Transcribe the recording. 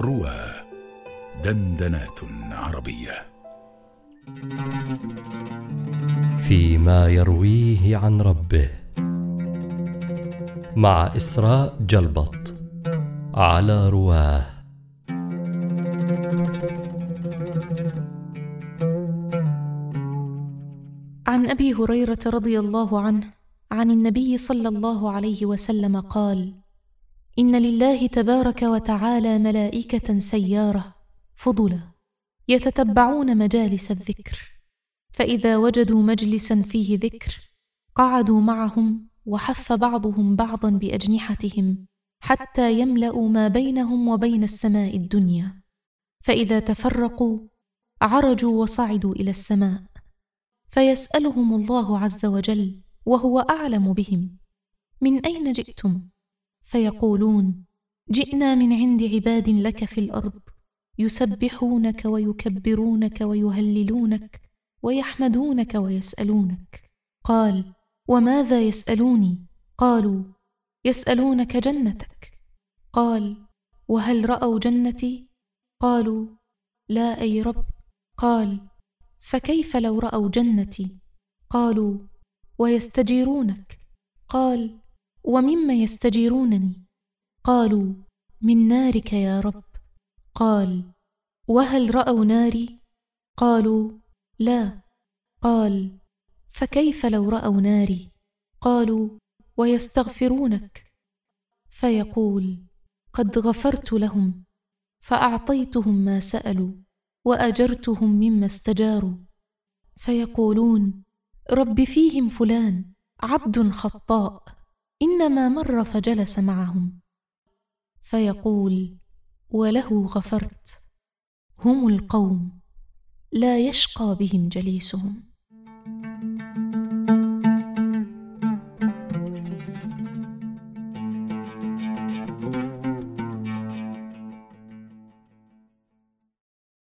روى دندنات عربية. فيما يرويه عن ربه. مع إسراء جلبط على رواه. عن أبي هريرة رضي الله عنه عن النبي صلى الله عليه وسلم قال إن لله تبارك وتعالى ملائكة سيارة فضلا يتتبعون مجالس الذكر فإذا وجدوا مجلسا فيه ذكر قعدوا معهم وحف بعضهم بعضا بأجنحتهم حتى يملأوا ما بينهم وبين السماء الدنيا فإذا تفرقوا عرجوا وصعدوا إلى السماء فيسألهم الله عز وجل وهو أعلم بهم من أين جئتم؟ فيقولون جئنا من عند عباد لك في الأرض يسبحونك ويكبرونك ويهللونك ويحمدونك ويسألونك قال وماذا يسألوني؟ قالوا يسألونك جنتك قال وهل رأوا جنتي؟ قالوا لا أي رب قال فكيف لو رأوا جنتي؟ قالوا ويستجيرونك قال ومما يستجيرونني؟ قالوا من نارك يا رب قال وهل رأوا ناري؟ قالوا لا قال فكيف لو رأوا ناري؟ قالوا ويستغفرونك فيقول قد غفرت لهم فأعطيتهم ما سألوا وأجرتهم مما استجاروا فيقولون رب فيهم فلان عبد خطاء إنما مر فجلس معهم. فيقول وله غفرت. هم القوم. لا يشقى بهم جليسهم.